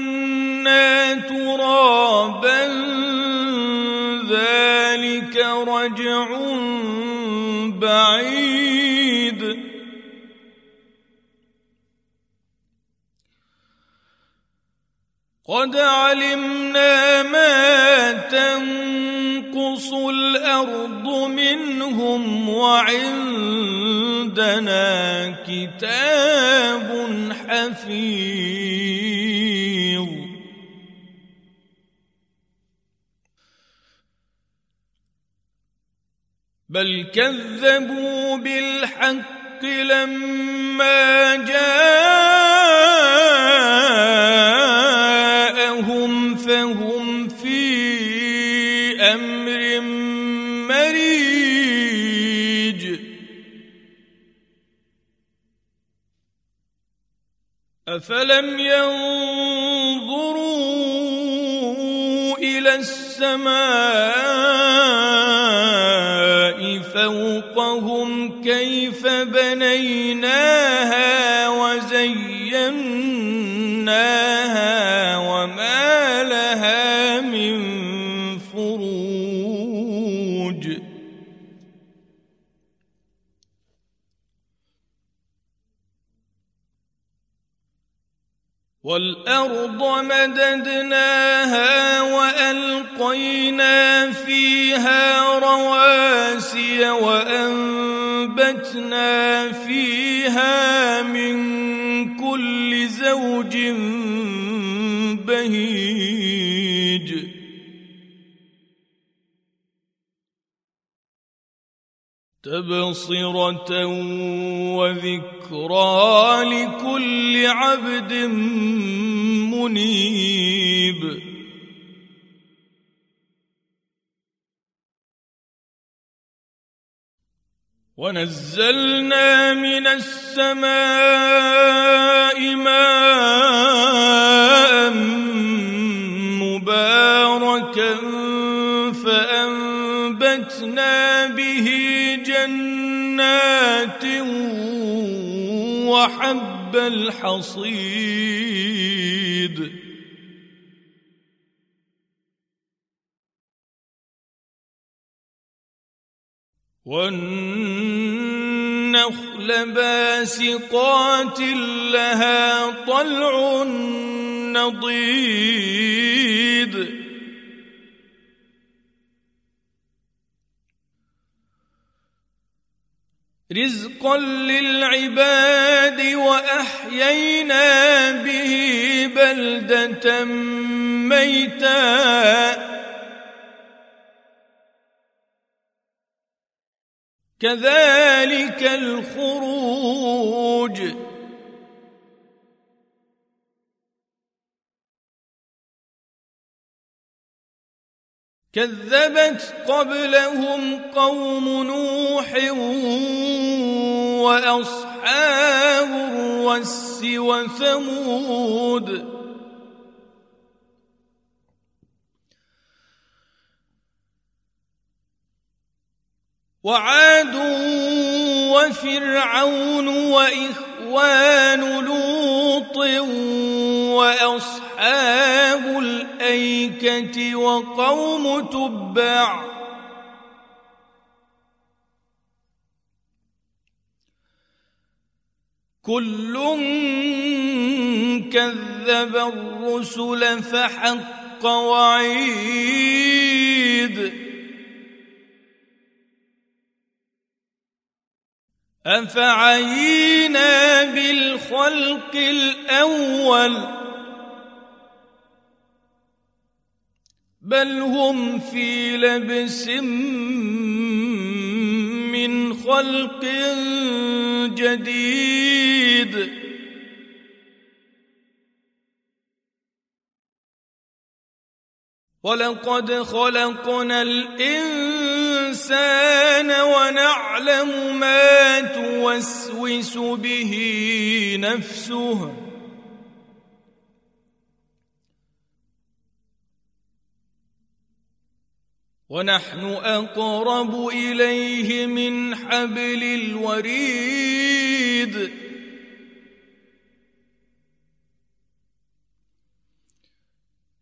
وكنا ترابا ذلك رجع بعيد. قد علمنا ما تنقص الأرض منهم وعندنا كتاب حفيظ. بل كذبوا بالحق لما جاءهم فهم في أمر مريج. أفلم ينظروا إلى السماء بنيناها وزيناها وما لها من فروج والارض مددناها والقينا فيها رواسي وانبتنا فيها من كل زوج بهيج. تبصرة وذكرى لكل عبد منيب. ونزلنا من السماء ماء مباركا فأنبتنا به جنات وحب الحصيد. والنخل باسقات لها طلع نضيد. رزقا للعباد وأحيينا به بلدة ميتا كذلك الخروج. كذبت قبلهم قوم نوح وأصحاب الرس وثمود. وعاد وفرعون وإخوان لوط وأصحاب الأيكة وقوم تبع كل كذب الرسل فحق وعيد أفعينا بالخلق الأول بل هم في لبس من خلق جديد. ولقد خلقنا الإنسان ونعلم ما توسوس به نفسه. ونحن أقرب إليه من حبل الوريد.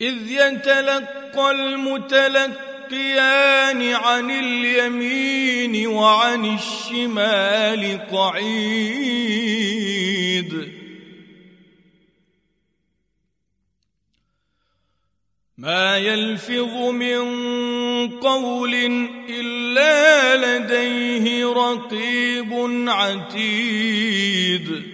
إذ يتلقى المتلقيان عن اليمين وعن الشمال قعيد. ما يلفظ من قول إلا لديه رقيب عتيد.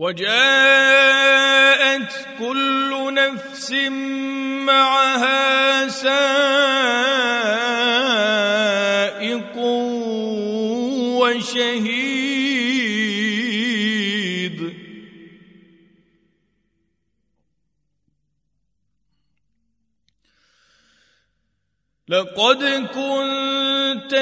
وجاءت كل نفس معها سائق وشهيد. لقد كنت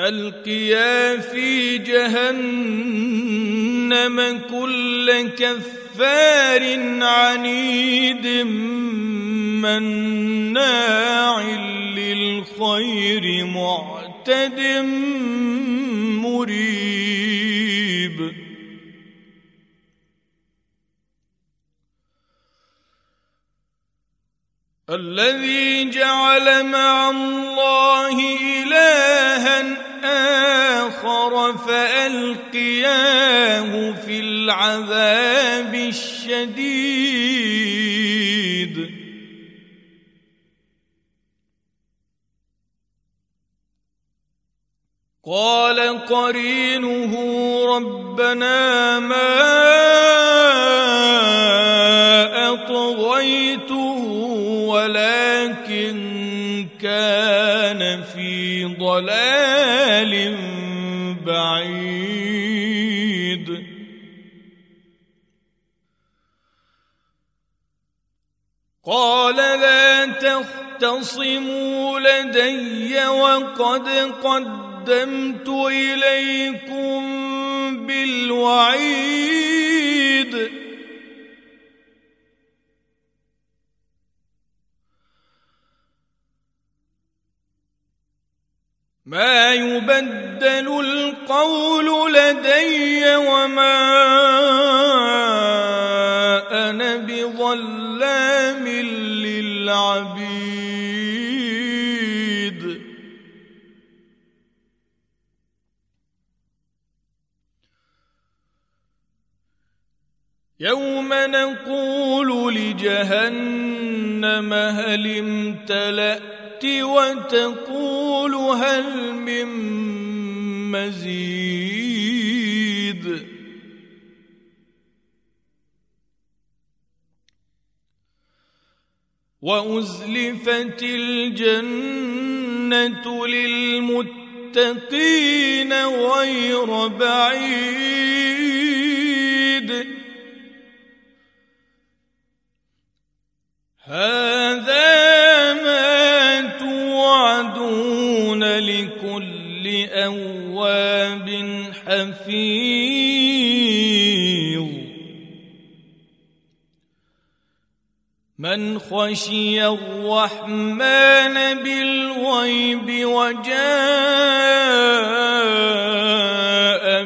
ألقيا في جهنم كل كفار عنيد مناع للخير معتد مريب. الذي جعل مع الله إلها آخر فألقياه في العذاب الشديد. قال قرينه ربنا ما أطغيته ولكن كان في ضلال. قال لا تختصموا لدي وقد قدمت إليكم بالوعيد. ما يبدل القول لدي وما للعبيد يوم نقول لجهنم هل امتلأت وتقول هل من مزيد؟ وأزلفت الجنة للمتقين غير بعيد. هذا ما توعدون لكل أواب حفيظ. من خشي الرحمن بالغيب وجاء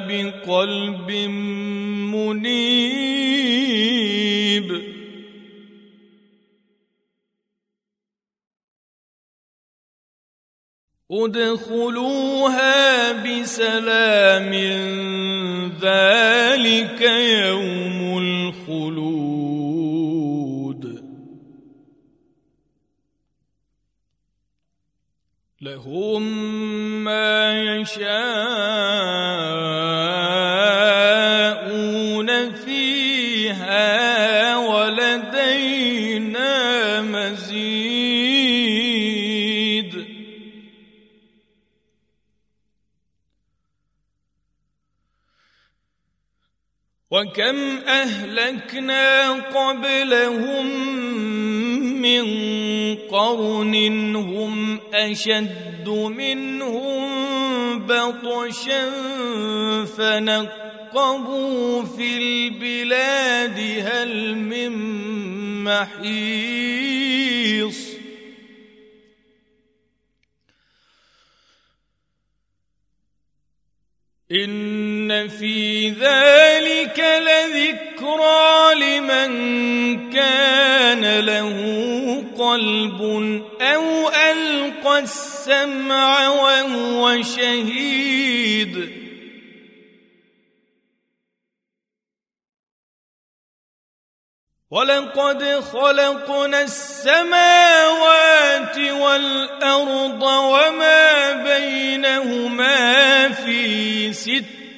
بقلب منيب. ادخلوها بسلام ذلك يوم الخلود. لهم ما يشاءون فيها ولدينا مزيد. وكم أهلكنا قبلهم من قرن هم أشد منهم بطشا فنقبوا في البلاد هل من محيص إن في ذلك لذكرى لمن كان له قلب أو ألقى السمع وهو شهيد. ولقد خلقنا السماوات والأرض وما بينهما في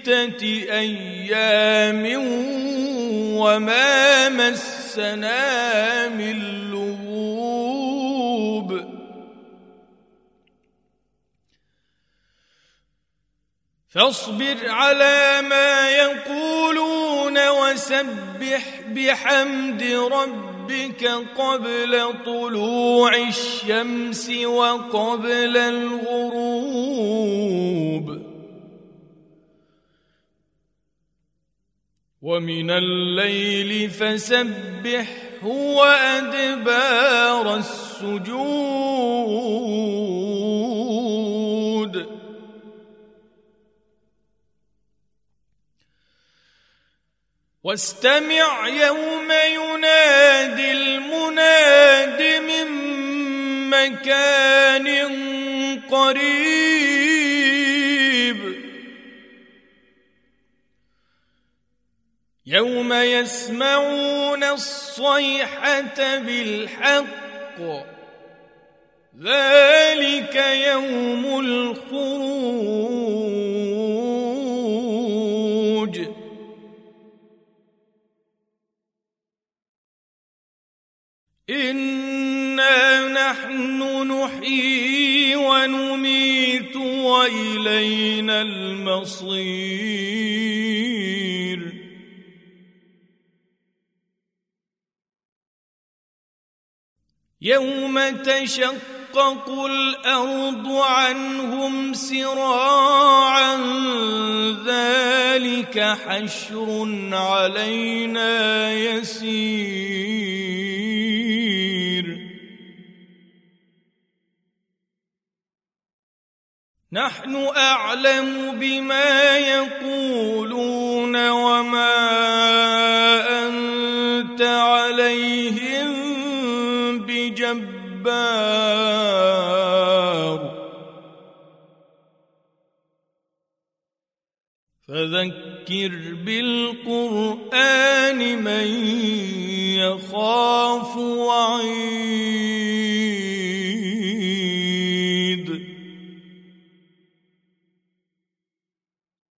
ستة أيام وما مسنا من لغوب. فاصبر على ما يقولون وسبح بحمد ربك قبل طلوع الشمس وقبل الغروب. ومن الليل فسبحه وأدبار السجود. واستمع يوم ينادي المناد من مكان قريب. يوم يسمعون الصيحة بالحق. ذلك يوم الخروج. إنا نحن نحيي ونميت وإلينا المصير. يوم تشقق الأرض عنهم سراعا ذلك حشر علينا يسير. نحن أعلم بما يقولون وما بجبار فذكر بالقرآن من يخاف وعيد